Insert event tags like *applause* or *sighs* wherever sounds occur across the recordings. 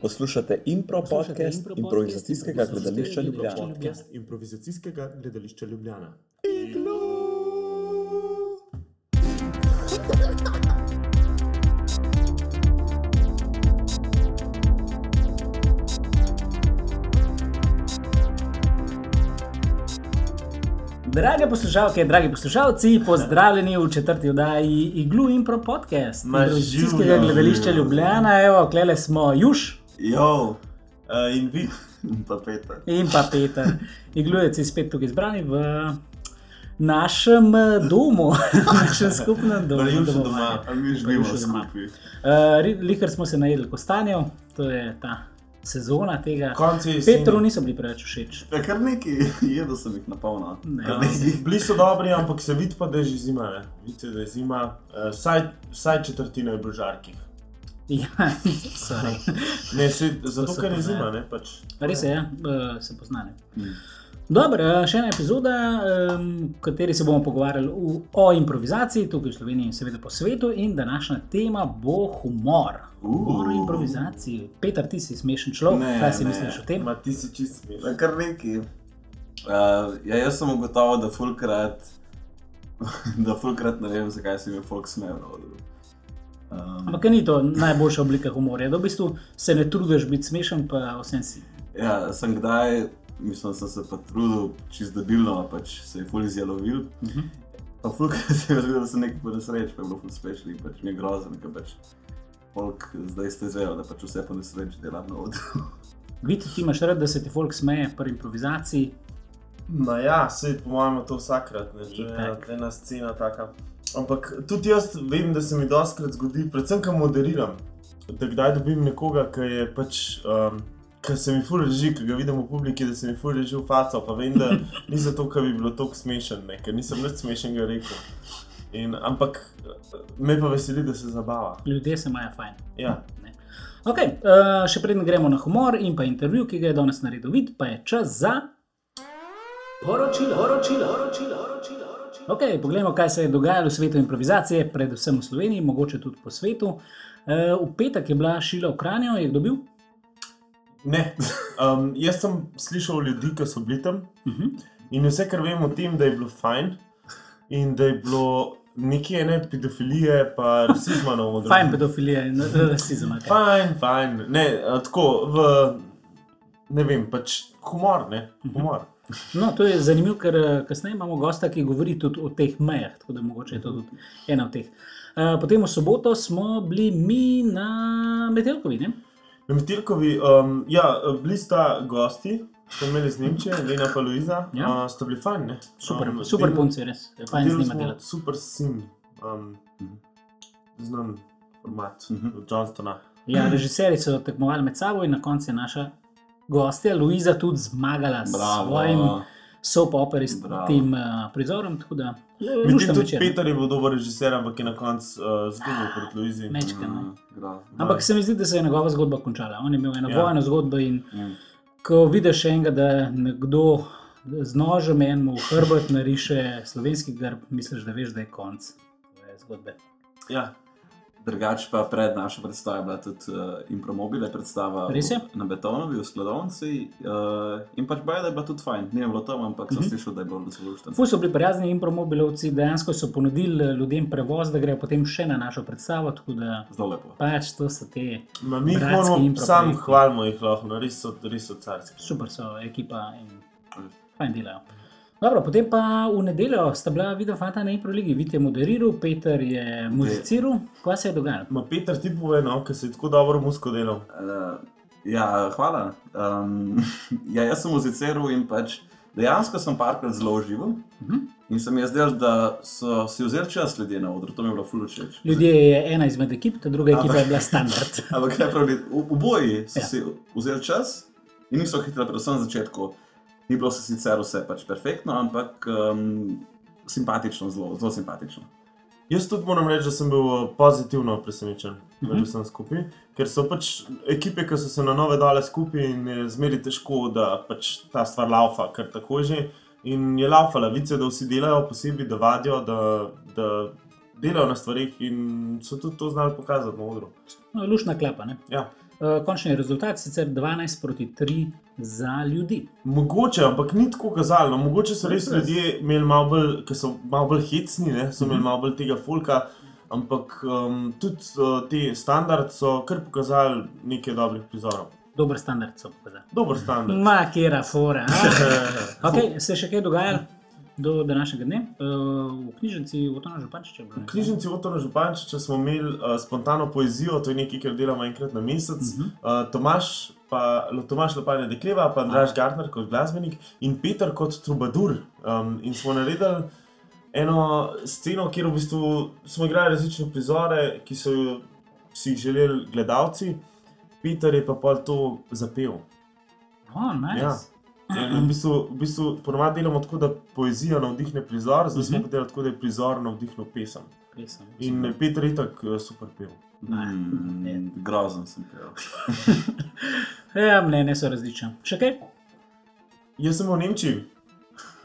Poslušate Impro podcast improvizacijskega gledališča Ljubljana. Podcast improvizacijskega gledališča Ljubljana. Drage poslušalke, dragi poslušalci, pozdravljeni v četrti oddaji Iglu Impro podcast improvizacijskega gledališča Ljubljana. Evo, klele smo Juž Jo, uh, in vi, *laughs* pa Peter. in pa Peter. Iglujeci spet tukaj zbrani v našem eh, domu, v *laughs* našem skupnem domu. Juž domovanja. doma, a mi živimo skupaj. Uh, Likar smo se najedli kostanjev, to je ta sezona tega. Konci Petru niso bili preveč všeč. Ja, kar nekaj *laughs* jedel sem jih Kar ja. nekaj. Bili so dobri, ampak se vidi pa, da je že zima. ne. Vidite, da je zima, uh, vsaj, vsaj četrtina je bilo žarkih. Ja, sorry. *laughs* Ne, se, zato, ker je zima, ne pač. Res je, ja, se poznane. Mm. Dobro, še ena epizoda, v kateri se bomo pogovarjali v, o improvizaciji, tukaj v Sloveniji in seveda po svetu. In današnja tema bo humor. Humor v Uh. improvizaciji. Peter, ti si smešen človek, Ne, kaj si ne. misliš o tem? Ma ti si čist smešen. Ja, kar nekaj. Uh, ja, jaz sem ugotovil, da fulkrat, *laughs* da fulkrat ne vem, zakaj se mi folk smejal. Um, Ampak ni to najboljša oblika humorja, da v bistvu se ne trudiš biti smešen, pa vsem si. ja, sem kdaj, mislim, sem se pa trudil čist debilno, pač se je ful izjalovil. Uh -huh. Pa fulkrat *laughs* se je zgodilo, da sem nekaj ponesreč, pa je bilo ful smešno in pač mi je grozen, ker pač folk zdaj ste izvejo, da pač vse ponesreč delam na odru. *laughs* Vidi, ti imaš rad, da se ti folk smeje pri improvizaciji. Ma ja, se po mojem je to vsakrat, ne, to je ena, ena scena taka. Ampak tudi jaz vem, da se mi doskrat zgodi, predvsem, ko moderiram, da kdaj dobim nekoga, ki je pač. Um, Ker se mi ful reži, ki ga vidim v publiki, da se mi ful reži v faco, pa vem, da ni zato, ker bi bilo tako smešen, ne, ker nisem nič smešnega rekel. In, ampak me pa veseli, da se zabava. Ljudje se imajo fajn. Ja. Ne. Okay, uh, še preden gremo na humor in pa intervju, ki ga je danes naredil vid, pa je čas za. Poročila, poročila, poročila, poročila. Okay, poglejmo, kaj se je dogajalo v svetu improvizacije, predvsem v Sloveniji, mogoče tudi po svetu. Uh, v petek je bila šila v Kranju, je kdo bil? Ne, *laughs* um, jaz sem slišal ljudi, ki so bili tam Uh -huh. in vse, kar vem o tem, da je bilo fajn in da je bilo nekaj ene pedofilije, pa rasizma na *laughs* odru. Fajn pedofilija in rasizem. Okay. Fajn, fajn. Ne, tako v. Ne vem, pač humor, ne, humor. No, to je zanimivo, ker eh, kasneje imamo gosta, ki govori tudi o teh mejah, tako da mogoče je to tudi ena od teh. Uh, potem v soboto smo bili mi na Metelkovi. Ne? Na Metilkovi, um, ja, bili sta gosti, smo imeli z Nemčije, Lena pa Luiza, Ja. uh, sta bili fajn, ne. Super, Um, super del- punci, res. Fajn z njima delati. Super sim, um, znan format Mhm. od Johnstona. Ja, režiserji so tekmovali med sabo in na koncu je naša gostja Luiza tudi zmagala s Bravo. svojim soap operistim uh, prizorom. Tako da, lušten tudi večer. Peter je bil dober režiser, ampak je na koncu uh, zgubil proti Luizi. Mečka. Mm, grozno. Ampak se mi zdi, da se je njegova zgodba končala. On je imel eno Ja. vojno zgodbo in Mm. ko vidiš enega, da nekdo z nožem enemu v hrbet nariše slovenski grb, misliš, da veš, da je konc zgodbe. Ja, Drugač pa pred našo predstavo je bila tudi uh, Impromobile predstava v- na Betonovi v Skladovnici. Uh, in pač boje, da je bila tudi fajn. Ni bilo tam, ampak sem Mhm. slišal, da je bilo zelo luštno. Ful so bili prijazni in promobilovci, dejansko so ponudili ljudem prevoz, da grejo potem še na našo predstavo. Tako da Zelo lepo. pač to so te Ma mi jih moramo, sam hvalimo jih lahko, no, res so, res so carski. super so ekipa in fajn delajo. Dobro, potem pa v nedeljo sta bila video fanta na Improligi, Vite je moderiral, Peter je muziciral. Kaj se je dogajalo? Ma Peter, ti povej, no, ker si tako dobro musko delal. Uh, ja, hvala. Um, *laughs* ja, jaz sem muziciral in pač dejansko sem parkrat zelo užival. Mhm. In se mi je zdelo, da so si vzeli čas ljudje na odru, to mi je bilo ful všeč. Ljudje je ena izmed ekip, ta druga ekipa je bila standard. *laughs* Ampak kaj pravi, oboji so Ja. si vzeli čas in niso hiteli, predvsem na začetku. Ni bilo se sicer vse pač perfektno, ampak um, simpatično, zelo, zelo simpatično. Jaz tudi moram reči, da sem bil uh, pozitivno presenečen med Mhm. vsem skupaj, ker so pač ekipe, ki so se na nove dale skupaj in je zmeri težko, da pač ta stvar laufa, ker tako že. In je laufala, vice, da vsi delajo posebej, da vadijo, da, da delajo na stvarih in so tudi to znali pokazati na odru. No, lušna klapa. Ne? Ja. Uh, končni rezultat sicer 12 proti 3 za ljudi. Mogoče, ampak ni tako kazalo. Mogoče so res ljudje imeli malo bolj, ki so malo bolj hecni, ne? so imeli malo bolj tega folka. Ampak um, tudi uh, ti standardi so kar pokazali nekaj dobrih prizorov. Dober standard so pokazali. Dober standard. Ma, kera fora. *laughs* Okay, se je še kaj dogajalo do današnjega dne? Uh, v knjižnici Otona Župančiča. V knjižnici Otona Župančiča smo imeli uh, spontano poezijo, to je nekaj, kar delamo enkrat na mesec. Mhm. Uh, Tomaš, pa, Tomaš Lopanje Dekleva, pa Andraš Gardner kot glasbenik in Peter kot trubadur. Um, in smo naredili eno sceno, kjer v bistvu smo igrali različne prizore, ki so si jih želeli gledalci. Peter je pa pol to zapel. Oh, nice. Ja. In v bistvu, v bistvu ponovadi delamo tako, da poezija navdihne prizor, zdaj smo Mhm. pa delali tako, da je prizor navdihnil pesem. Pesem. In Peter je tako super pel. Mm, grozen sem pil. *laughs* Ja, mnenje so različna. Še kaj? Jaz sem v Nemčiji.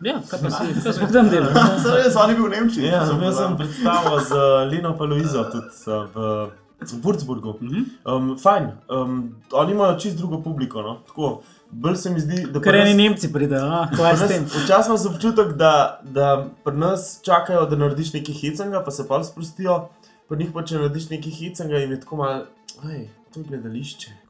Ja, kaj pa si, kaj smo *laughs* tam delali? Res, on je bil v Nemčiji. Ja, sem, jaz sem predstavil z Leno Paloizo tudi uh, v Würzburgu. Mhm. Um, fajn, um, oni imajo čist drugo publiko. No? Tako, bolj se mi zdi, da Ker pri eni nas- Nemci pridejo, pri kaj s tem? Včasih imam občutek, da, da pri nas čakajo, da narediš nekaj hecanga, pa se pa sprostijo. Pri njih pa če narediš nekaj hecanga, jim je tako malo, hej, to je gledališče.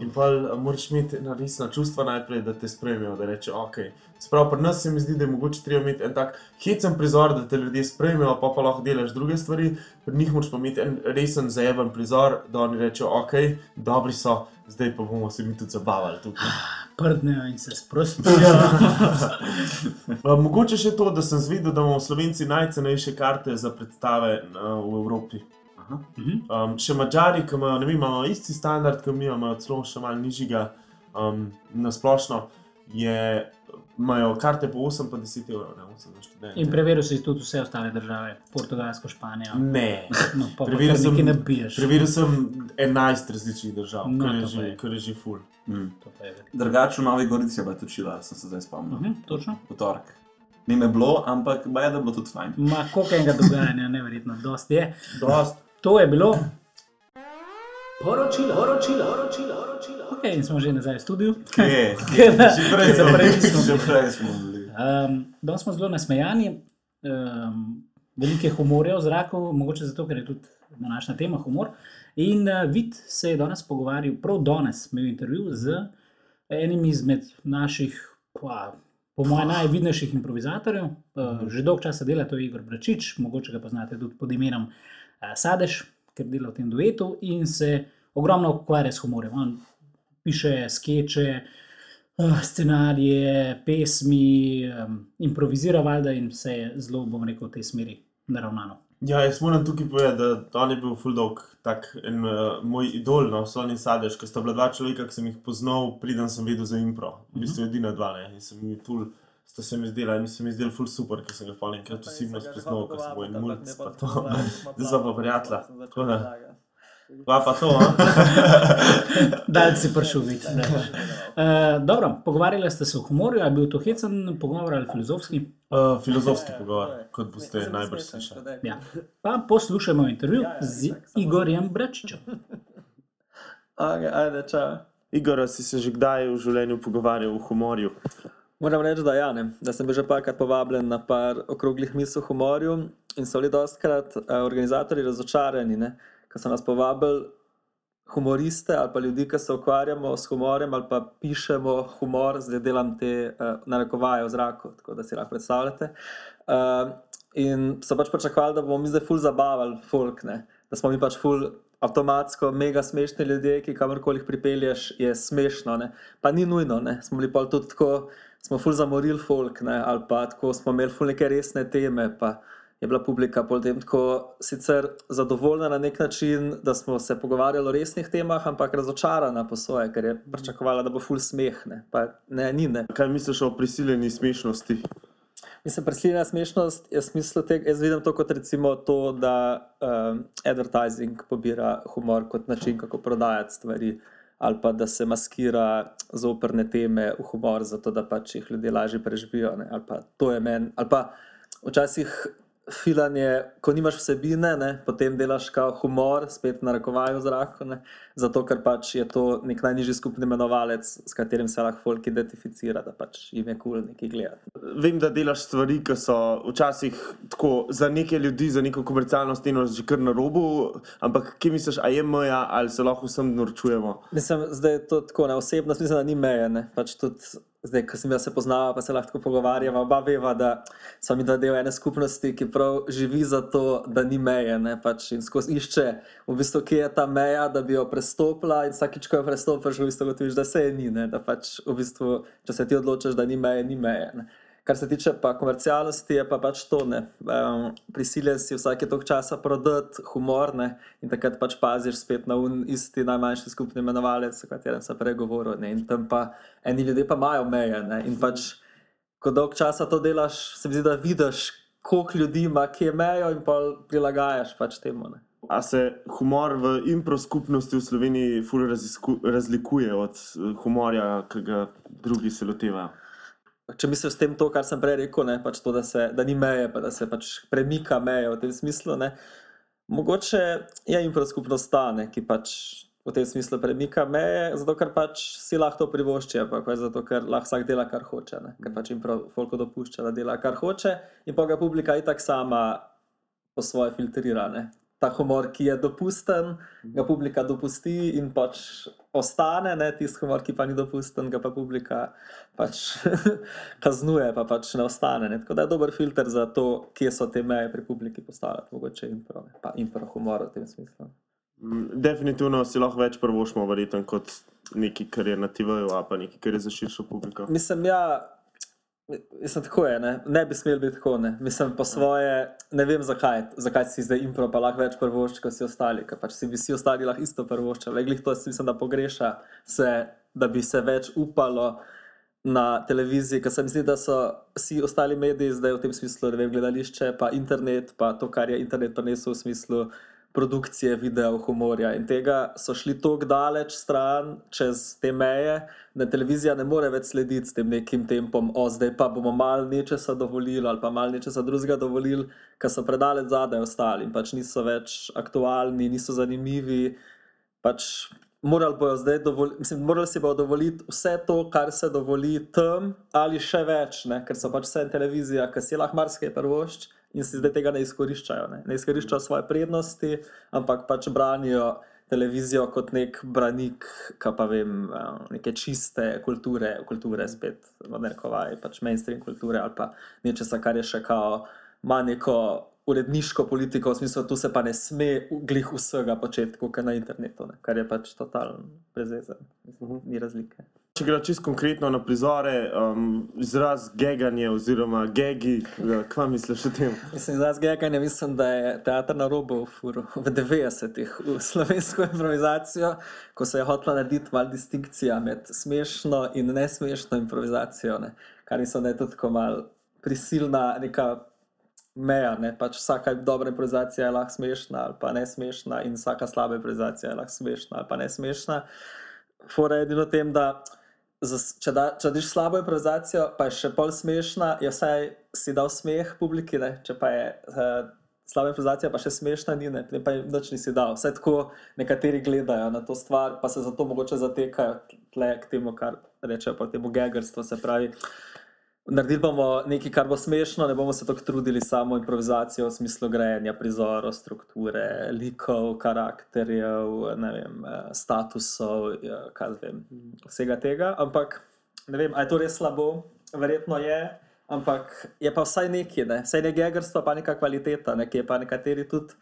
In pa moraš imeti ena resna čustva najprej, da te sprejmejo, da rečejo, ok. Sprav, pri nas se mi zdi, da je mogoče treba imeti en tak hecen prizor, da te ljudje sprejmejo, pa pa lahko delaš druge stvari. Pri njih moraš pa imeti en resen zajeben prizor, da oni rečejo, ok, dobri so, zdaj pa bomo se mi tudi zabavali tukaj. *sighs* Prdnejo in se sprostijo. Uh, *laughs* mogoče še to, da sem zvedel, da imamo Slovenci najcenejše karte za predstave uh, v Evropi. Aha. Mhm. Um, še Mačari, ki imajo, ne vem, imajo isti standard, kot mi, imajo celo še malo nižjega, um, na splošno, je, imajo karte po 8, pa 10 evrov, ne 8 za študente. In preveril si tudi vse ostale države, Portugalsko, Španijo. Ne. No, pa, Preveril sem- nekaj nabiješ. Preveril sem 11 različnih držav, No, kar, je že, je. kar je že full. Mm. To pa je. Drugače v Novi Gorici je bila točila, sem se zdaj spomnil. Mhm, točno. V torek. Ni me bilo, ampak baj da bo tudi fajn. Ma, koliko enega dogajanja, neverjetno, dost je. Dost. To je bilo. Poročilo, poročilo, poročilo, poročilo. Ok, in smo že nazaj v studiu. Je, *laughs* Že prej smo bili. prej smo bili. Um, danes smo zelo nasmejani, um, veliko je humorja v zraku, mogoče zato, ker je tudi današnja tema humor. In uh, Vid se je danes pogovarjal, prav danes imel intervju z enim izmed naših, pa, po mojem, najvidnejših improvizatorjev. Uh, že dolgo časa dela, to je Igor Bračič, mogoče ga poznate tudi pod imenom Sadež, ker dela v tem duetu in se ogromno ukvarja s humorjem. On piše skeče, uh, scenarije, pesmi, um, improvizira valjda in vse je zelo, bom rekel, v tej smeri naravnano. Ja, jaz moram tukaj povedati, da on je bil full dog, tak en uh, moj idol, no, Sonny Sadež, ker sta bila dva človeka, ki sem jih poznal, preden sem vedel za impro. V bistvu edina dva, ne, in sem mi full, sta se mi zdela, in se mi zdel full super, ker sem ga pa enkrat osebno spoznal, ker sem bil en mulj, pa to. Zdaj sva pa prijatelja. Da. Pa pa to, a? *laughs* Dalj si prišel videti. Uh, dobro, pogovarjali ste se o humorju, ali je bil to hecen pogovor ali filozofski? Uh, filozofski pogovor, kot boste najbrž slišali. Ja. Pa poslušajmo intervju z Igorjem Bračičem. Okay, ajde, čau. Igor, si se že kdaj v življenju pogovarjal o humorju? Moram reči, da ja, ne. da sem bil že parkrat povabljen na par okroglih misel o humorju in so bili dostkrat uh, organizatori razočarani, ko so nas povabili humoriste ali pa ljudi, ki se ukvarjamo s humorjem ali pa pišemo humor, zdaj delam te uh, narekovaje v zraku, tako da si lahko predstavljate. Uh, in so pač pričakovali, da bomo mi zdaj ful zabavali folk, ne, da smo mi pač ful. Avtomatsko, mega smešni ljudje, ki kamorkoli pripelješ, je smešno. Ne? Pa ni nujno, ne? smo bili pa tudi tako, smo ful zamorili folk, ne? ali pa tako smo imeli ful neke resne teme, pa je bila publika potem tako sicer zadovoljna na nek način, da smo se pogovarjali o resnih temah, ampak razočarana po svoje, ker je pričakovala, da bo ful smeh. Ne, pa ne, ni ne. Kaj misliš o prisiljeni smešnosti? Mislim, prisiljena smešnost je v smislu tega, jaz vidim to kot recimo to, da um, advertising pobira humor kot način, kako prodajati stvari, ali pa da se maskira zoprne teme v humor, zato da pač jih ljudje lažje preživijo. Ali pa to je meni, ali pa včasih filanje, ko nimaš vsebine, ne, potem delaš kao humor, spet na rekovaju v zraku, ne, zato ker pač je to nek najnižji skupni imenovalec, s katerim se lahko folk identificira, da pač jim je kul cool nekaj gledati. Vem, da delaš stvari, ki so včasih tako za neke ljudi, za neko komercialno steno že kar na robu, ampak kje misliš, a je meja ali se lahko vsem norčujemo? Mislim, zdaj je to tako na osebnost, mislim, da ni meje. Ne? Pač tudi, zdaj, ko sem jaz se poznala, pa se lahko pogovarjava, oba veva, da smo mi da del ene skupnosti, ki prav živi za to, da ni meje. ne, Pač in skozi išče, v bistvu, kje je ta meja, da bi jo prestopila, in vsakič, ko jo prestopiš, v bistvu gotoviš, da se je ni. Ne? Da pač, v bistvu, če se ti odločiš, da ni meje, ni meje. Ne? Kar se tiče pa komercialnosti, je pa pač to, ne. Um, prisiljen si vsake toliko časa prodati humor, ne, in takrat pač paziš spet na un isti najmanjši skupni imenovalec, o katerem sem prej govoril. Ne, in tam pa eni ljudje pa imajo meje. Ne, in pač, ko dolg časa to delaš, se mi zdi, da vidiš, koliko ljudi ima, kje mejo, in pa prilagajaš pač temu. Ne. A se humor v impro skupnosti v Sloveniji ful razisku, razlikuje od eh, humorja, ki ga drugi se lotevajo? Če misliš s tem to, kar sem prej rekel, ne, pač to, da, se, da ni meje, pa da se pač premika meje v tem smislu. Ne. Mogoče je impro skupnost ta, ne, ki pač v tem smislu premika meje, zato ker pač si lahko to privošči, pač zato ker lahko vsak dela, kar hoče. Ne. Ker pač impro folko dopušča, da dela, kar hoče, in pa ga publika itak sama po svoje filtrira. Ne. Ta humor, ki je dopusten, ga publika dopusti in pač ostane, ne tisti humor, ki pa ni dopusten, ga pa publika pač *laughs* kaznuje, pa pač ne ostane. Ne. Tako da je dober filter za to, kje so te meje pri publiki postavljati, mogoče impro, ne. pa impro humor v tem smislu. Mm, Definitivno si lahko več prvošmo verjeten kot nekaj, kar je na TV-ju, a pa nekaj, kar je za širšo publiko. Mislim, ja, mislim, tako je, ne, ne bi smel biti tako. Ne. Mislim, po svoje, ne vem zakaj, zakaj si zdaj impro, pa lahko več prvošči kot vsi ostali, ker pač si bi vsi ostali lahko isto prvoščili. Glih to si mislim, da pogreša se, da bi se več upalo na televiziji, ker se mi zdi, da so vsi ostali mediji zdaj v tem smislu, ne vem, gledališče, pa internet, pa to, kar je internet prinesel v smislu produkcije, videa, humorja. In tega so šli tako daleč stran, čez te meje, da televizija ne more več slediti s tem nekim tempom, o zdaj pa bomo malo nečesa dovolili ali pa malo nečesa drugega dovolili, ker so predaleč zadaj ostali in pač niso več aktualni, niso zanimivi. Pač morali bojo zdaj dovoliti, mislim, morali si bojo dovoliti vse to, kar se dovoli tam, ali še več, ne? ker so pač vse televizija, ki si lahko marsikaj prvošč in si zdaj tega ne izkoriščajo. Ne, ne izkoriščajo svoje prednosti, ampak pač branijo televizijo kot nek branik, ka pa vem, eh, neke čiste kulture, kulture spet, v nekovaj, pač mainstream kulture ali pa nečesa, kar je še kao, ima neko uredniško politiko, v smislu, tu se pa ne sme glih vsega početi, kot je na internetu, ne, kar je pač totalno brezezen, Mislim, ni razlike. Če gre čisto konkretno na prizore, um, izraz geganje oziroma gegi, eh, kva misliš o tem? Mislim, za zgeganje mislim, da je teater na robu v, furu, v 90-ih v slovensko improvizacijo, ko se je hotela narediti malo distinkcija med smešno in nesmešno improvizacijo, ne. kar mislim, da je tudi tako malo prisilna neka meja. Ne. Pač vsaka dobra improvizacija je lahko smešna ali pa nesmešna in vsaka slaba improvizacija je lahko smešna ali pa nesmešna. Fora je edino tem, da če, da, če daš slabo improvizacijo, pa je še pol smešna, je vsaj si dal smeh publiki, ne? če pa je uh, slaba improvizacija, pa še smešna, ni, ne? potem pa jim nič nisi dal. Vse tako nekateri gledajo na to stvar, pa se zato mogoče zatekajo tle k temu, kar rečejo temu gegerstvu, se pravi. Naredili bomo nekaj, kar bo smešno, ne bomo se tako trudili samo improvizacijo v smislu grajenja prizorov, strukture, likov, karakterjev, vem, eh, statusov, ja, vem, vsega tega. Ampak ne vem, ali je to res slabo, verjetno je, ampak je pa vsaj nekaj, ne? vsaj nekaj gegerstva, pa neka kvaliteta, ne? ki je pa nekateri tudi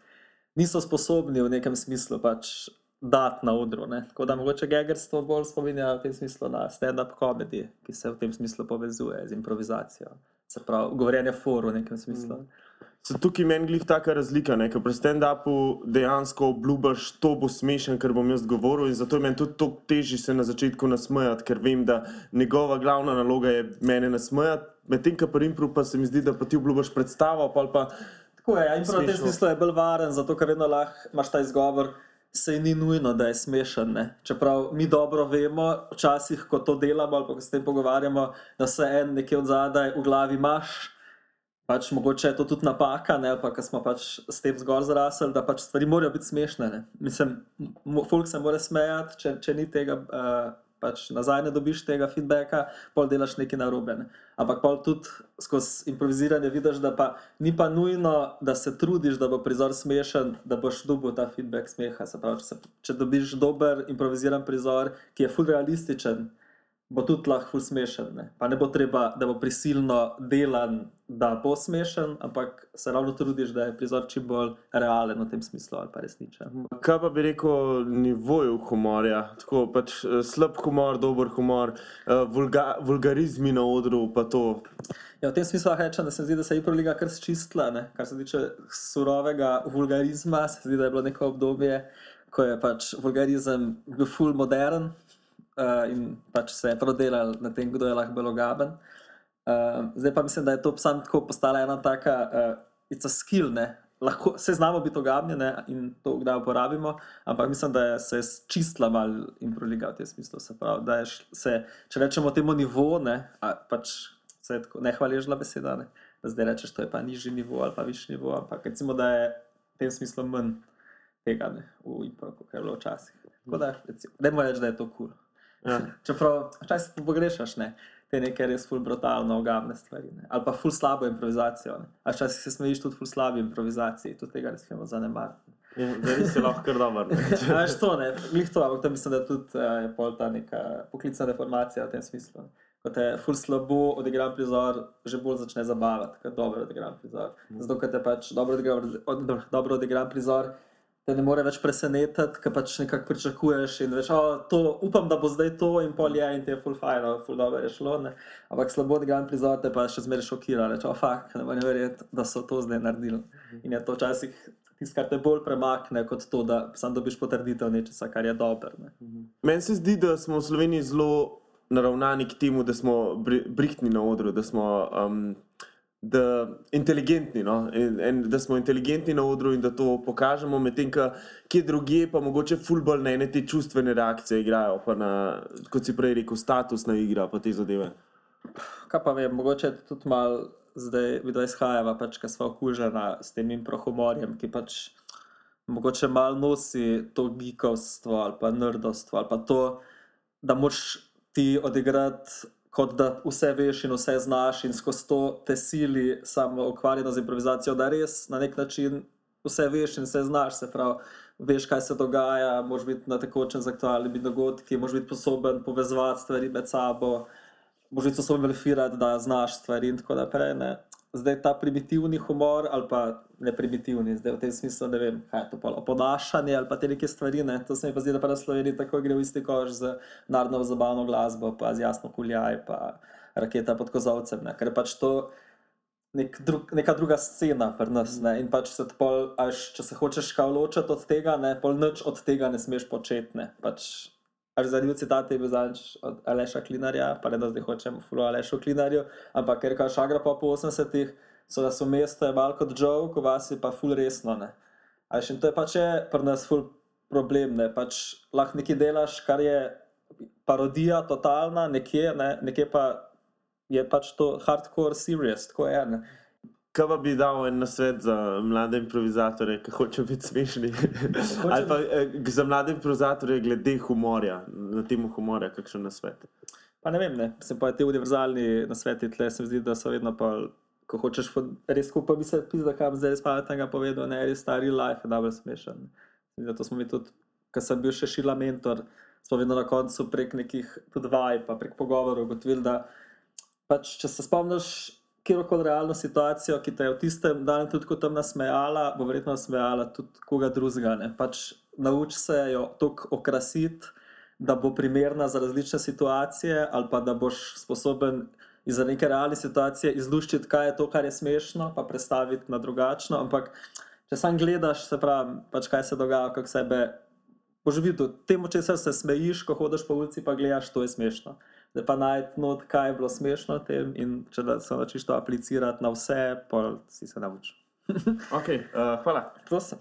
niso sposobni v nekem smislu pač dati na odru. Ne? Tako da mogoče gegerstvo bolj spominja v tem smislu na stand-up komedij, ki se v tem smislu povezuje z improvizacijo. Se pravi, govorjenje foru v nekem smislu. Mm. Se tukaj meni glih taka razlika, ker pri stand-upu dejansko obljubiš, to bo smešen, ker bom jaz govoril in zato je meni tudi toliko težje se na začetku nasmejati, ker vem, da njegova glavna naloga je mene nasmejati, medtem ko pri impru pa se mi zdi, da pa ti obljubiš predstavo, pol pa Tako je, ja, in v tem smislu je bolj varen, zato ker vedno lahko imaš ta izgovor, se ni nujno, da je smešen. Ne? Čeprav mi dobro vemo, včasih, ko to delamo ali ko se s tem pogovarjamo, da se en nekje od zadaj v glavi imaš pač mogoče je to tudi napaka, ne, pa ker smo pač s tem zgor zrasli, da pač stvari morajo biti smešne. Ne. Mislim, folk se mora smejati, če, če ni tega, uh, pač nazaj ne dobiš tega feedbacka, pol delaš nekaj narobe. Ne. Ampak pol tudi skozi improviziranje vidiš, da pa ni pa nujno, da se trudiš, da bo prizor smešen, da boš dobil ta feedback smeha. Se pravi, če, se, če dobiš dober improviziran prizor, ki je full realističen, bo tudi lahko ful smešen. Ne? Pa ne bo treba, da bo prisilno delan, da bo smešen, ampak se ravno trudiš, da je prizor čim bolj realen v tem smislu ali pa resničen. Kaj pa bi rekel, nivoju humorja, tako pač eh, slab humor, dober humor, eh, vulga, vulgarizmi na odru, pa to. Ja, v tem smislu lahko rečem, da se mi zdi, da se je Iproliga kar sčistila. Ne? Kar se tiče surovega vulgarizma, se zdi, da je bilo neko obdobje, ko je pač vulgarizem bil full modern uh, in pač se je prodelal na tem, kdo je lahko belogaben. Uh, zdaj pa mislim, da je to sam tako postala ena taka, uh, it's a skill, ne. Lahko se znamo biti ogabni ne, in to kdaj uporabimo, ampak mislim, da je se je čistila malo improliga v tem smislu. Se pravi, da je se, če rečemo temu nivo, ne, pač se je tako nehvaležna beseda, ne, da zdaj rečeš, to je pa nižji nivo ali pa višji nivo, ampak recimo, da je v tem smislu manj tega ne, v impro, kot je bilo včasih. Tako da, recimo, ne moreš reči, da je to kul. Cool. Ja. Čeprav včasih pogrešaš ne, te neke res ful brutalno ogabne stvari. Ne. Ali pa ful slabo improvizacijo. Ne. A včasih se smejiš tudi ful slabi improvizaciji, tudi tega ne smemo zanemariti. Zdaj si lahko kar dober. ne. *laughs* Veš to, ne, glih to, ampak to mislim, da tudi uh, je pol ta neka poklicna deformacija v tem smislu. Ko te ful slabo odigran prizor, že bolj začne zabavati, kot dobro odigran prizor. Zato, ker te pač dobro odigran, od, dobro odigran prizor, te ne more več presenetiti, ker pač nekako pričakuješ in veš, to, upam, da bo zdaj to in pol je in ti je full fajn, full dobro je šlo. Ne? Ampak slabo odigran prizor te pa še zmeraj šokira, reče, oh, fakt, ne morem verjeti, da so to zdaj naredili. In je to včasih tisto, kar te bolj premakne, kot to, da sam dobiš potrditev nečesa, kar je dobro. Ne? Meni se zdi, da smo v Sloveniji zelo naravnani k temu, da smo bri- brihtni na odru, da smo um, da inteligentni, no? in, in, da smo inteligentni na odru in da to pokažemo, medtem ko kje drugje pa mogoče fulbol na ene te čustvene reakcije igrajo, pa na, kot si prej rekel, statusna igra, pa te zadeve. Kaj pa vem, mogoče tudi malo zdaj, vidno izhajava, pač, ker smo okužena s tem improhumorjem, ki pač mogoče malo nosi to gikovstvo ali pa nerdovstvo ali pa to, da moš ti odigrati kot da vse veš in vse znaš in skozi to te sili samo ukvarjeno z improvizacijo, da res na nek način vse veš in vse znaš, se pravi, veš, kaj se dogaja, moš biti na tekočem z aktualnimi dogodki, moš biti sposoben povezovati stvari med sabo, moš biti sposoben verifirati, da znaš stvari in tako naprej. Ne. Zdaj ta primitivni humor, ali pa ne primitivni, zdaj v tem smislu ne vem, kaj je to polo, podašanje ali pa te neke stvari, ne. to se mi pa zdi, da pa na Sloveniji tako gre v isti koš z narodno zabavno glasbo, pa z jasno kuljaj, pa raketa pod kozovcem, ne. ker pač to nek drug, neka druga scena pri nas. Ne? In pač se pol, až, če se hočeš kaj ločiti od tega, ne, pol nič od tega ne smeš početi. Ne? Pač, Až zanimiv citat je bil zadnjič od Aleša Klinarja, pa ne da zdaj hočem fulo Alešu Klinarju, ampak ker kaže Šagra pa po 80-ih, so da so mesto je malo kot joke, vas je pa ful resno. Ne? A veš, in to je pač je pri nas ful problem, ne? pač lahko nekaj delaš, kar je parodija totalna, nekje, ne? nekje pa je pač to hardcore serious, tako je. Ne? Kaj pa bi dal en nasvet za mlade improvizatorje, ki hočejo biti smešni? Ali pa eh, za mlade improvizatorje glede humorja, na temu humorja, kakšen nasvet? Pa ne vem, ne. se pa ti univerzalni nasveti tle, se mi zdi, da so vedno pa, ko hočeš res skupaj bi se pizda, kam zdaj res pametnega povedal, ne, res stari life je dobro smešen. Zato smo mi tudi, ko sem bil še šila mentor, smo vedno na koncu prek nekih tudi vaj, pa prek pogovorov ugotovili, da pač, če se spomniš kjerkoli realno situacijo, ki te je v tistem dnevu tudi ko tam nasmejala, bo verjetno nasmejala tudi koga drugega. Pač nauči se jo tako okrasiti, da bo primerna za različne situacije, ali pa da boš sposoben iz neke realne situacije izluščiti, kaj je to, kar je smešno, pa predstaviti na drugačno. Ampak, če sam gledaš, se pravi, pač kaj se dogaja, kako sebe. Boš videl, temu, če se smejiš, ko hodiš po ulici, pa gledaš, to je smešno. Zdaj pa najti not, kaj je bilo smešno v tem, in če da se naučiš to aplicirati na vse, pa si se nauči. *laughs* Okay, uh, hvala. Prosim.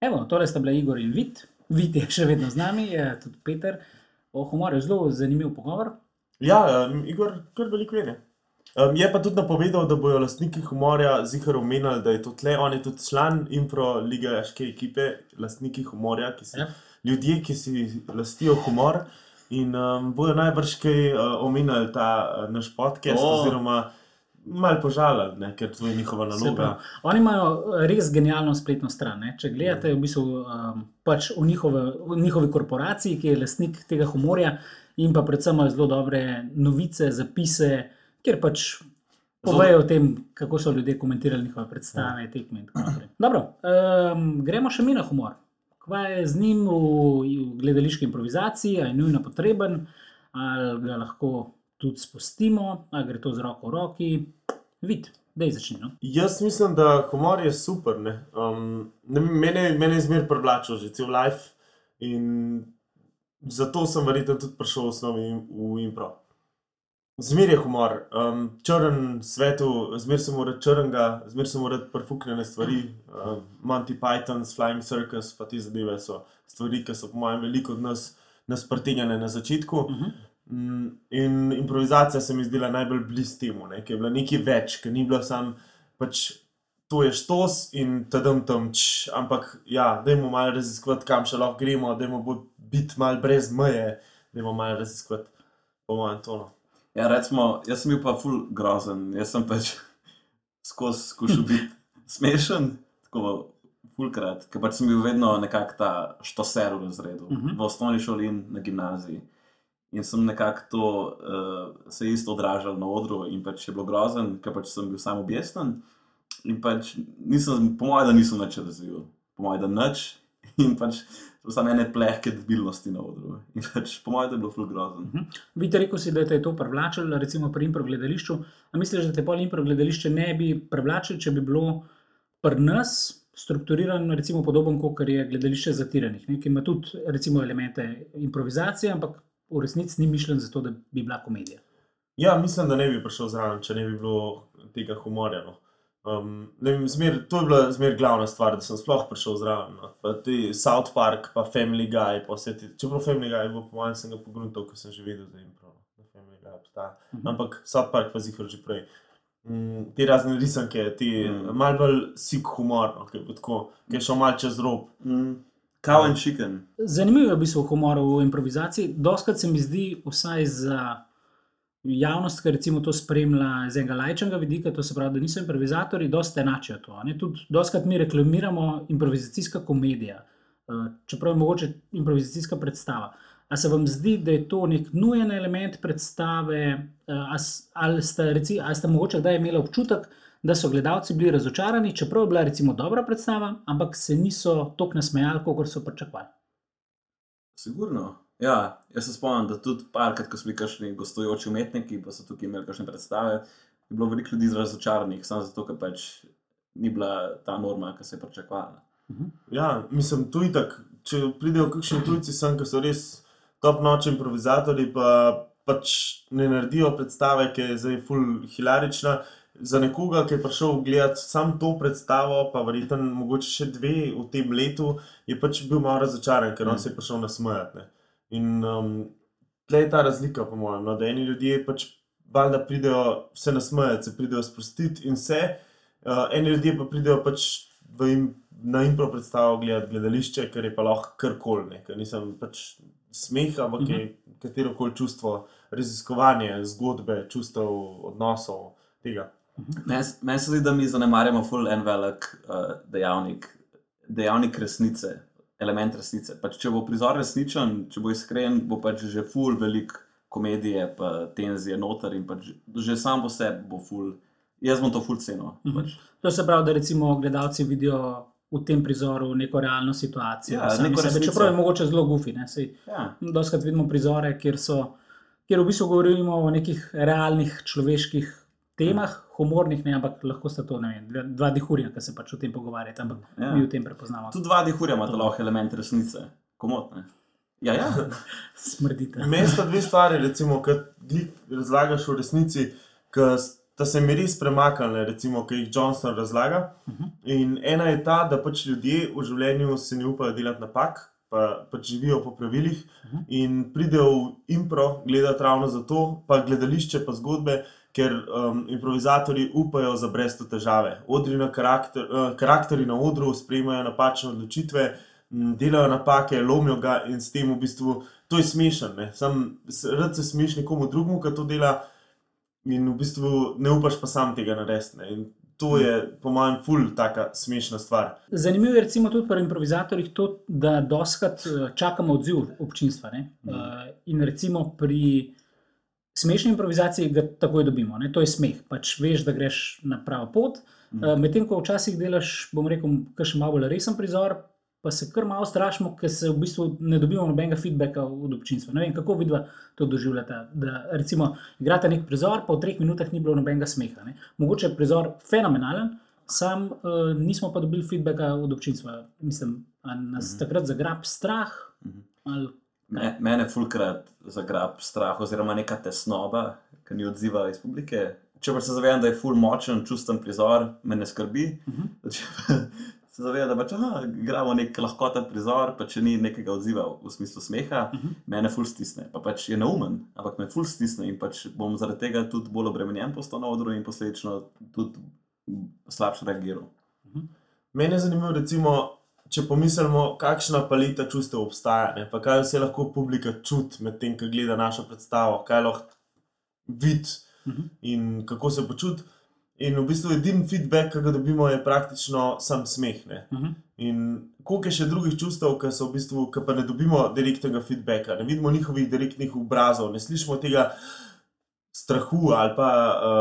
Evo, torej sta bila Igor in Vid. Vid je še vedno z nami, je tudi Peter. O humorju zelo zanimiv pogovor. Ja, um, Igor, kar veliko vede. Um, je pa tudi napovedal, da bodo lastniki humorja zihar omenili, da je to tle, on je tudi član Impro Ligaške ekipe, lastniki humorja, ki si, Ja. Ljudje, ki si lastijo humor. In um, bodo najbrž kaj uh, omenili ta uh, naš podcast, oh. oziroma malo požalili, ne, ker to je njihova naloga. Oni imajo res genialno spletno stran. Ne? Če gledate v, bistvu, um, pač v, njihove, v njihovi korporaciji, ki je lastnik tega humorja, in pa predvsem imajo zelo dobre novice, zapise, kjer pač povejo o tem, kako so ljudje komentirali njihove predstave, tekme in tako naprej. Dobro, um, gremo še mi na humor. Kaj je z njim v, v gledališki improvizaciji, ali je nujno potreben, ali ga lahko tudi spustimo, ali gre to z roko v roki. Vid, da je začnimo. Jaz mislim, da humor je super. ne. Um, ne, mene, mene je zmeraj privlačil že cel life in zato sem verjetno tudi prišel v osnovi v impro. Zmer je humor, um, črn svetu, zmer sem urad črnga, zmer sem urad prfuknjene stvari. Um, Monty Python's Flying Circus, pa te zadeve so stvari, ki so po mojem veliko od nas, nas pretenjene na začetku. Uh -huh. Mm, In improvizacija se mi je zdela najbolj blizu temu, ne, ki je bila nekaj več, ki ni bila samo pač to je štos in tedem tam, č, ampak ja, dajmo malo raziskovati, kam še lahko gremo, dajmo bo- biti malo brez meje, dajmo malo raziskovati, po mojem tonu. Ja, recimo, jaz sem bil pa ful grozen, jaz sem pač *laughs* skozi skušal *laughs* biti smešen, tako fulkrat, ker pač sem bil vedno nekako ta štoser v razredu, uh Mhm. -huh. v osnovni šoli in na gimnaziji. In sem nekako to uh, se isto odražal na odru, in pač je bilo grozen, ker pač sem bil samo objesten. In pač nisem, po mojem, da nisem nič razvil, po mojem, da nič. *laughs* In pač so samo ene plehke debilnosti na odru. In pač po mojem, je bilo ful grozen. Vidite, rekel si, da te je to privlačilo, recimo pri impro gledališču. A misliš, da te pol impro gledališče ne bi privlačilo, če bi bilo pri nas strukturirano, recimo podobno kot je gledališče zatiranih, ne? ki ima tudi recimo elemente improvizacije, ampak v resnici ni mišljen za to, da bi bila komedija. Ja, mislim, da ne bi prišel zraven, če ne bi bilo tega humorja. No. Um, ne vem, zmer, to je bila zmer glavna stvar, da sem sploh prišel zraven. No. Pa ti South Park, pa Family Guy, pa vse ti. Čeprav Family Guy, bo, po mojem, sem ga pogruntal, ko sem že vedel, da je impro. Da Family Guy obstaja. Mhm. Ampak South Park pa zihar že prej. Mm, te razne risanke, ti Mm. mm. malo bolj sik humor, no, ki tako, ki je šel malo čez rob. Mm. Cow and chicken. Zanimivo je v bistvu humor v improvizaciji. Doskrat se mi zdi, vsaj za javnost, ki recimo to spremlja z enega lajčnega vidika, to se pravi, da niso improvizatori, dosta enačijo to. Tudi doskrat mi reklamiramo improvizacijska komedija, eh, čeprav je mogoče improvizacijska predstava. A se vam zdi, da je to nek nujen element predstave, eh, ali ste, reci, ali ste mogoče kdaj imeli občutek, da so gledalci bili razočarani, čeprav je bila recimo dobra predstava, ampak se niso tako nasmejali, kot so pričakovali. Sigurno. Ja, jaz se spomnim, da tudi parkrat, ko smo bili kakšni gostujoči umetniki, pa so tukaj imeli kakšne predstave, je bilo veliko ljudi razočaranih, samo zato, ker pač ni bila ta norma, ki se je pričakovala. Ja, mislim, tu je tako. Če pridejo kakšni tujci, sem, ki so res top noč improvizatori, pa pač ne naredijo predstave, ki je zdaj full hilarična. Za nekoga, ki je prišel gledati samo to predstavo, pa verjetno mogoče še dve v tem letu, je pač bil malo razočaran, ker on Mm. se je prišel nasmejati. In um, tle je ta razlika, po mojem, no, da eni ljudje pač valjda pridejo se nasmejati, se pridejo sprostiti in vse, uh, eni ljudje pa pridejo pač im, na impro predstavo gledati gledališče, ker je pa lahko karkoli, ne, ker nisem pač smeh, ampak mm -hmm. je katero koli čustvo, raziskovanje zgodbe, čustev, odnosov tega. S- meni se zdi, da mi zanemarjamo ful en velik uh, dejavnik, dejavnik resnice, element resnice. Pač, če bo prizor resničen, če bo iskren, bo pač že ful velik komedije, pa tenzije noter in pač že sam po sebi bo ful. Jaz bom to ful cenil. Mhm. Pač. To se pravi, da recimo gledalci vidijo v tem prizoru neko realno situacijo. Ja, neko sebe, čeprav je mogoče zelo gufi. Ja. Doskrat vidimo prizore, kjer, so, kjer v bistvu govorimo o nekih realnih človeških temah, humornih, ne, ampak lahko sta to ne vem, dva- dihurja, ki se pač o tem pogovarjata, ampak Ja. mi v tem prepoznamo. Tudi dva dihurja imata lahko element resnice. Komotne. Ja, ja. *laughs* Smrdite. Mesta dve stvari, recimo, ki razlagaš v resnici, ki sta se mi res premaknile, recimo, ki jih Johnson razlaga. Uh -huh. In ena je ta, da pač ljudje v življenju se ne upajo delati napak, pa pač živijo po pravilih Mhm. in pridejo v impro gledati ravno zato, pa gledališče, pa zgodbe, ker um, improvizatori upajo za brez to težave. Odri na karakter, uh, karakteri na odru sprejemajo napačne odločitve, m, delajo napake, lomijo ga in s tem v bistvu to je smešen. ne. Sam rad se smeš nekomu drugemu, ki to dela, in v bistvu ne upaš pa sam tega narediti. to je, po mojem, ful taka smešna stvar. Zanimivo je recimo tudi pri improvizatorjih to, da doskrat eh, čakamo odziv občinstva. Ne? Mhm. Uh, in recimo pri smešni improvizaciji ga takoj dobimo, ne? to je smeh. Pač veš, da greš na pravo pot. Uh, Medtem ko včasih delaš, bom rekel, kakšen malo bolj resen prizor. Pa se kar malo strašimo, ker se v bistvu ne dobimo nobenega feedbacka od občinstva. Ne vem, kako vidva to doživljate. Da, recimo, igrate nek prizor, pa v treh minutah ni bilo nobenega smeha. Ne? Mogoče je prizor fenomenalen, sam uh, nismo pa dobili feedbacka od občinstva. Mislim, ali nas Mhm. takrat zagrab strah. Mhm. Ali, Me, mene fulkrat zagrab strah oziroma neka tesnoba, ki ni odziva iz publike. Če pa se zavedam, da je ful močen, čusten prizor, me ne skrbi. Mhm. Če pa *laughs* se zavedam, da pač, aha, igramo nek lahkoten prizor, pa če ni nekega odziva v smislu smeha, Mhm. mene ful stisne. Pa pač je neumen, ampak me ful stisne in pač bom zaradi tega tudi bolj obremenjen postal na odru in posledično tudi slabše reagiral. Mene je zanimivo, recimo, če pomislimo, kakšna paleta čustev obstaja, ne? pa kaj vse lahko publika čuti med tem, ko gleda našo predstavo, kaj lahko vidi Mhm. in kako se počuti. In v bistvu edini feedback, ki ga dobimo, je praktično sam smeh. Ne? uh -huh. In koliko je še drugih čustev, ki v bistvu, ki pa ne dobimo direktnega feedbacka, ne vidimo njihovih direktnih obrazov, ne slišimo tega strahu ali pa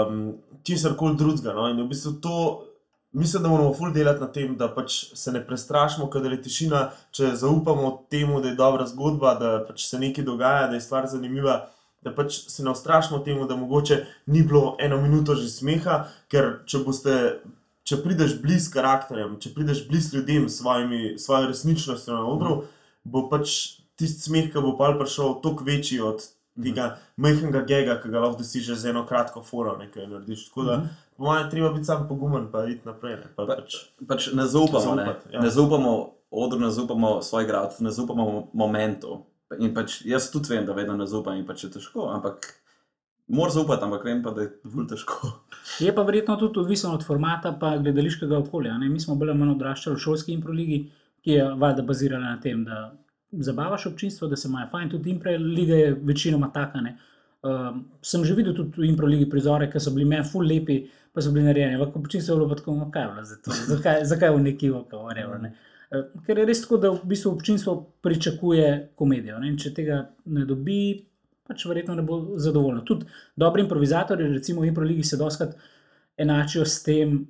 um, česar koli drugega. No? In v bistvu to, mislim, da moramo ful delati na tem, da pač se ne prestrašimo, kadar je tišina, če zaupamo temu, da je dobra zgodba, da pač se nekaj dogaja, da je stvar zanimiva. Da pač se ne ustrašimo temu, da mogoče ni bilo eno minuto že smeha, ker če boste če prideš blizu karakterjem, če prideš blizu ljudem s svojo resničnostjo na odru, bo pač tisti smeh, ki bo pa prišel, toliko večji od tega majhnega gega, ki ga lahko dosežeš z eno kratko foro, nekaj narediš. Tako da, po mojem, treba biti sam pogumen, pa iti naprej. Ne, pa, Pa- pač, Pač ne zaupamo, ne, Zaupati, ja. ne zaupamo odru, ne zaupamo svojih gradov, ne zaupamo momentu. In pač jaz tudi vem, da vedno ne zaupam in pač je težko, ampak moram zaupati, ampak vem pa, da je zelo težko. Je pa verjetno tudi odvisno od formata in gledališkega okolja. Ne? Mi smo bolj ali manj odraščali v šolski improligi, ki je valjda bazirala na tem, da zabavaš občinstvo, da se imajo fajn. Tudi improliga je večinoma taka. ne. Um, sem že videl tudi v improligi prizore, ki so bili meni ful lepi, pa so bili narejeni. Ampak občinstvo je bilo pa tako, kaj je bilo za to, zakaj, zakaj v neki oko, whatever. Ne? Eh, Ker je res tako, da v bistvu občinstvo pričakuje komedijo. Ne? In če tega ne dobi, pač verjetno ne bo zadovoljno. Tudi dobri improvizatorji, recimo v improligi, se doskrat enačijo s tem,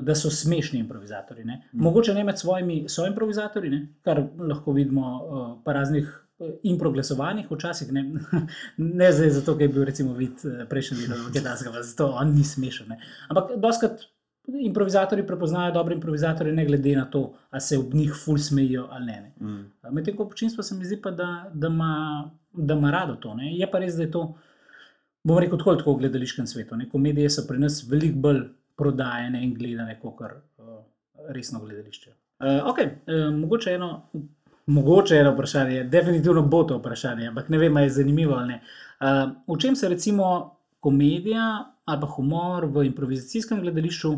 da so smešni improvizatorji. Ne? Mogoče ne med svojimi soimprovizatorji, ne? kar lahko vidimo eh, po raznih eh, improglasovanjih, včasih ne, *laughs* ne zdaj zato, ker je bil recimo vid eh, prejšnji del *laughs* Kitajskega, zato on ni smešen. Ne? Ampak doskrat improvizatorji prepoznajo dobre improvizatorje, ne glede na to, ali se ob njih ful smejijo ali ne. ne. Mm. Medtem ko občinstvo se mi zdi, pa, da, da, ima, da ima rado to. Ne. Je pa res, da je to, bom rekel, tako, tako v gledališkem svetu. Ne. Komedije so pri nas veliko bolj prodajene in gledane kot uh, resno gledališče. Uh, okay, uh, mogoče, eno, mogoče eno vprašanje, definitivno bo to vprašanje, ampak ne vem, ali je zanimivo ali ne. Uh, v čem se recimo komedija ali pa humor v improvizacijskem gledališču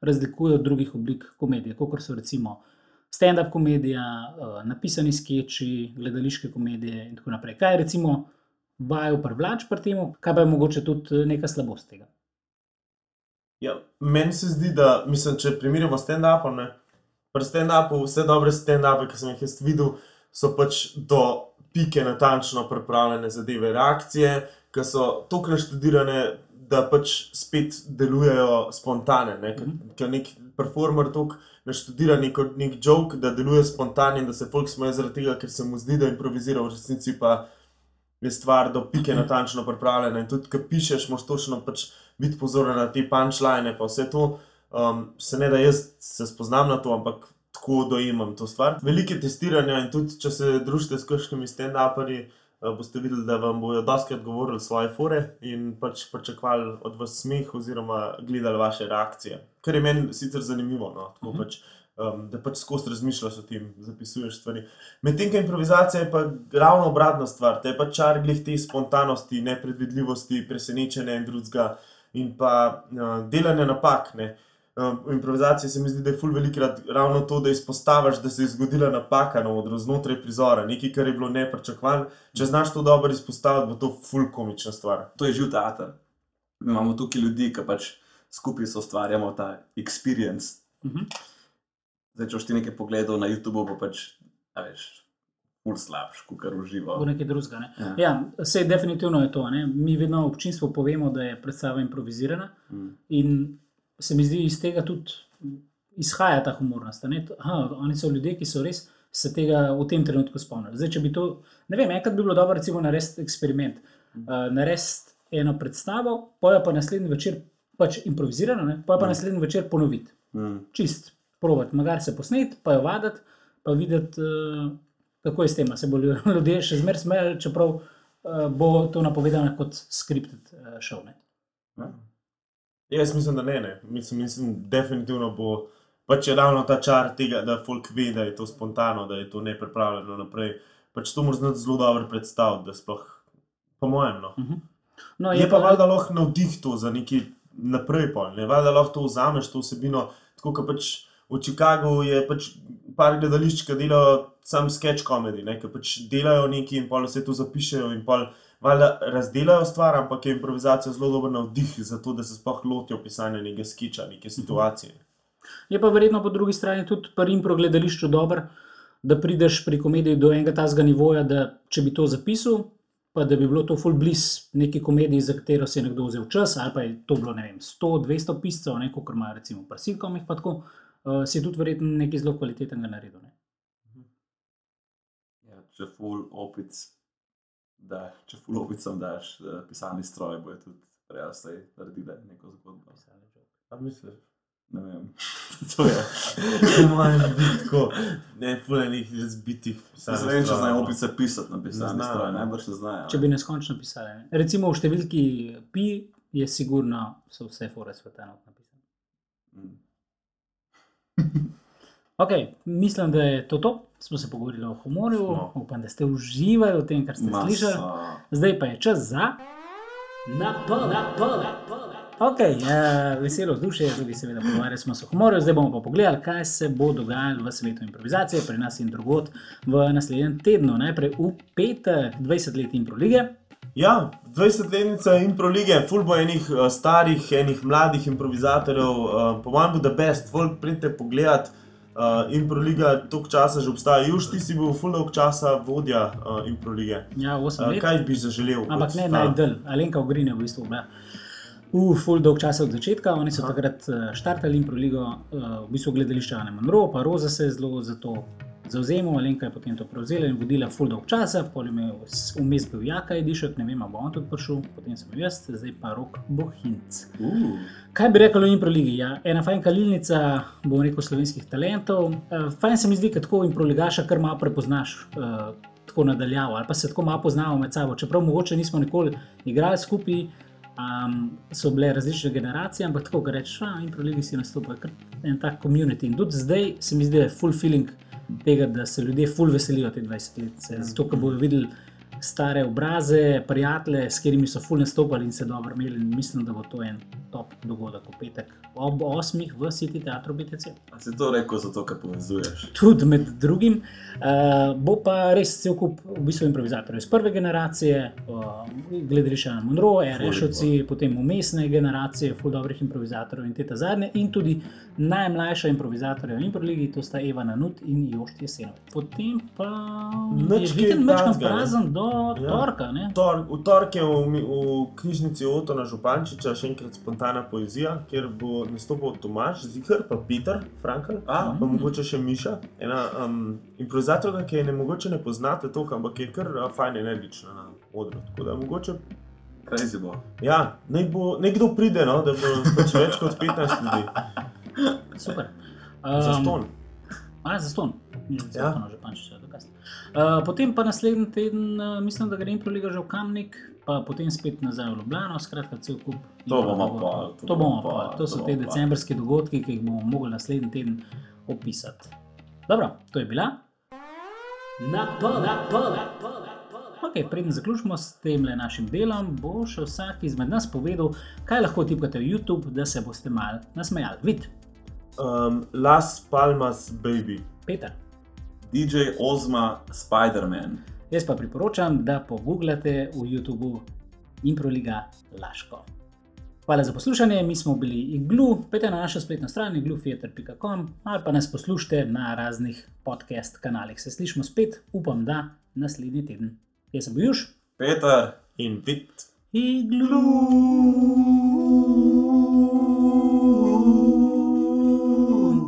razlikuje od drugih oblik komedije, kot so recimo stand-up komedija, uh, napisani sketchi, gledališke komedije in tako naprej. Kaj je recimo vaju privlač pri tem, kaj pa je mogoče tudi eh, neka slabost tega? Ja, meni se zdi, da, mislim, če primerjamo stand-upom, ne, pri stand-upu vse dobre stand-upe, ki sem jih jaz videl, so pač do pike natančno pripravljene zadeve, reakcije, ki so tako naštudirane, da pač spet delujejo spontane. Ne, ker nek performer tako naštudira nek, nek joke, da deluje spontane in da se folk smeje zaradi tega, ker se mu zdi, da improvizira, v resnici pa je stvar do pike natančno pripravljena. In tudi, ko pišeš, moraš točno pač biti pozoren na te punčline, pa vse to. Um, se ne da jaz se spoznam na to, ampak tako dojemam to stvar. Velike testiranja in tudi, če se družite s kakšnimi stand-uperji, uh, boste videli, da vam bodo doskrat govorili svoje fore in pač pričakovali od vas smeh oziroma gledali vaše reakcije. Kar je meni sicer zanimivo. No? Tako Mhm. pač, um, da pač skozi razmišljaš o tem, zapisuješ stvari. Medtem ko improvizacija je pa ravno obratna stvar, te pa čar glih te spontanosti, nepredvidljivosti, presenečenja in drugega. in pa uh, delanje napak. Ne. Uh, v improvizaciji se mi zdi, da je ful velikrat ravno to, da izpostaviš, da se je zgodila napaka na odru znotraj prizora, nekaj, kar je bilo nepričakovano. Če znaš to dobro izpostaviti, bo to ful komična stvar. To je živ teater. Mi imamo tukaj ljudi, ki pač skupaj ustvarjamo ta experience. Mhm. Zdaj, če boš ti nekaj pogledal na YouTubu, bo pač, a veš, ful slabš, kot kar uživa. Bo nekaj drugega. Ne? Ja. Ja, vse definitivno je to. Ne? Mi vedno občinstvu povemo, da je predstava improvizirana Mm. in se mi zdi, iz tega tudi izhaja ta humornost. Aha, oni so ljudje, ki so res se tega v tem trenutku spomnili. Zdaj, če bi to, ne vem, enkrat bi bilo dobro, recimo, narediti eksperiment, uh, narediti eno predstavo, pojo pa naslednji večer pač improvizirano, ne? pojo pa Mm. naslednji večer ponoviti. Mm. čist provat, magar se posnet, pa jo vaditi, pa videti, uh, kako je s tem. Se bodo *laughs* ljudje še zmeraj smejali, čeprav uh, bo to napovedano kot scripted uh, show. Ne? Jaz mislim, da ne. ne. Mislim, mislim, definitivno bo pač je ravno ta čar tega, da folk ve, da je to spontano, da je to nepripravljeno naprej. Pač to moraš znati zelo dobro predstaviti, da sploh, po mojem. No. No, Je pa valjda lahko navdih to za neki naprej, ne valjda lahko to vzameš, to vsebino. Tako kot pač v Chicagu je pač par gledališč, ki delajo sam sketch komedi, ki pač delajo nekaj in pol vse to zapišejo in valjda razdelajo stvar, ampak je improvizacija zelo dober navdih za to, da se sploh lotijo pisanja nekega skiča, neke situacije. Je pa verjetno po drugi strani tudi pri impro gledališču dobro, da prideš pri komediji do enega tazga nivoja, da če bi to zapisal, pa da bi bilo to full bliz neki komediji, za katero si je nekdo vzel čas, ali pa je to bilo ne vem, 100-200 piscev, ne kot imajo recimo pri sitcomih, pa tako, uh, si tudi verjetno nekaj zelo kvalitetnega naredil. Ne? Ja, če full opic, da, če full opicam daš uh, pisalni stroj, bo je tudi realno naredila neko zgodbo. A misliš? Ne vem. *laughs* to je. *laughs* Po mojem bi tako, ne fulejnih razbitih pisanj. Ne vem, če znajo opice pisati na pisalni Ne stroj, ne. najbrž ne znajo. Če bi neskončno pisali. Ne? Recimo v številki pi je sigurno so vse fore sveta not napisane. Mm. *laughs* Ok, mislim, da je to to. Smo se pogovorili o humorju, Smo. upam, da ste uživali v tem, kar ste Masa. slišali. Zdaj pa je čas za. Na pol, na pol, na pol. Ok, uh, veselo vzdušje, tudi seveda pogovarjali smo se o humorju, zdaj bomo pa pogledali, kaj se bo dogajalo v svetu improvizacije, pri nas in drugod v naslednjem tednu. Najprej v petek, 20 let impro lige. Ja, 20-letnica impro lige, ful bo enih uh, starih, enih mladih improvizatorjev, uh, po mojem bo the best, folk pridite pogledat. Uh, impro liga toliko časa že obstaja, Juž, ti si bil ful dolg časa vodja uh, impro lige. Ja, 8 Uh, let. kaj bi zaželel? Ampak ne najdel, Alenka Ogrin je v bistvu bila. V full dolg časa od začetka, oni so Aha. takrat eh, štartali impro ligo, eh, v bistvu gledališče Ane Monroe, pa Roza se je zelo za to zauzemal, Alenka je potem to prevzela in vodila full dolg časa, pol je vmes bil Jaka Edišek, ne vem, bo on tudi prišel, potem sem jaz, zdaj pa Rok Bohinc. Uh, Kaj bi rekel o impro ligi? Ja, ena fajn kalilnica, bom rekel, slovenskih talentov. Eh, Fajn se mi zdi, da tako impro ligaša kar malo prepoznaš. eh, Tako nadaljavo, ali pa se tako malo poznamo med sabo. Čeprav mogoče nismo nikoli igrali skupaj, um, so bile različne generacije, ampak tako, rečeš, da in proligi si nastopajo, kar en tak komunit. In tudi zdaj se mi zdi, da je full feeling tega, da se ljudje full veselijo te 20 let. Zato, ker bodo videli stare obraze, prijatelje, s katerimi so full nastopali in se dobro imeli. In mislim, da bo to en top dogodek v petek ob 8. v City Teatru BTC. a si to rekel zato, ker povezuješ? Tudi med drugim, uh, bo pa res cel kup v bistvu improvizatorjev iz prve generacije, uh, gledališča na Monroe, Rešovci, potem umestne generacije, full dobrih improvizatorjev in te ta zadnje, in tudi najmlajša improvizatorja v Improligi, to sta Eva Nanut in Jošt Jesenov. Potem pa je kaj vikend mečkam takega, ne. prazen do Ja. torka. Ne? Tor, v torek je v, v knjižnici Otona Župančiča še enkrat spontana poezija, kjer bo nastopil Tomaš, Zihar, pa Peter, Frankl, A, pa mogoče še Miša, ena um, improvizatorka, ki je ne mogoče ne poznate toliko, ampak je kar uh, fajn energična na odru. Tako da mogoče, crazy bo. ja, nek bo, nekdo pride, no, da bo pač več kot 15 ljudi. *laughs* Super. Um. A, za ston. Ja. Ja. Že pančič, dokaz. Uh, potem pa naslednji teden, uh, mislim, da gre Improliga že v Kamnik, pa potem spet nazaj v Ljubljano, skratka, cel kup. To bomo dogodkov. pa, to To bomo pa. pa, To to so bomo te pa. decembrski dogodki, ki jih bomo mogli naslednji teden opisati. Dobro, to je bila. Na pol, na pol, na pol, na pol. Ok, preden zaključimo s tem našim delom, bo še vsak izmed nas povedal, kaj lahko tipkate v YouTube, da se boste mal nasmejali. Vid, Um, Las Palmas Baby. Peter. DJ Ozma Spider-Man. Jaz pa priporočam, da pogooglate v YouTubu Improliga Laško. Hvala za poslušanje, mi smo bili iglu, pejte na našo spletno stran iglutheater.com ali pa nas poslušajte na raznih podcast kanalih. Se slišimo spet, upam, da naslednji teden. Jaz sem bil Juž, Peter. In vid. iglu. Ooh.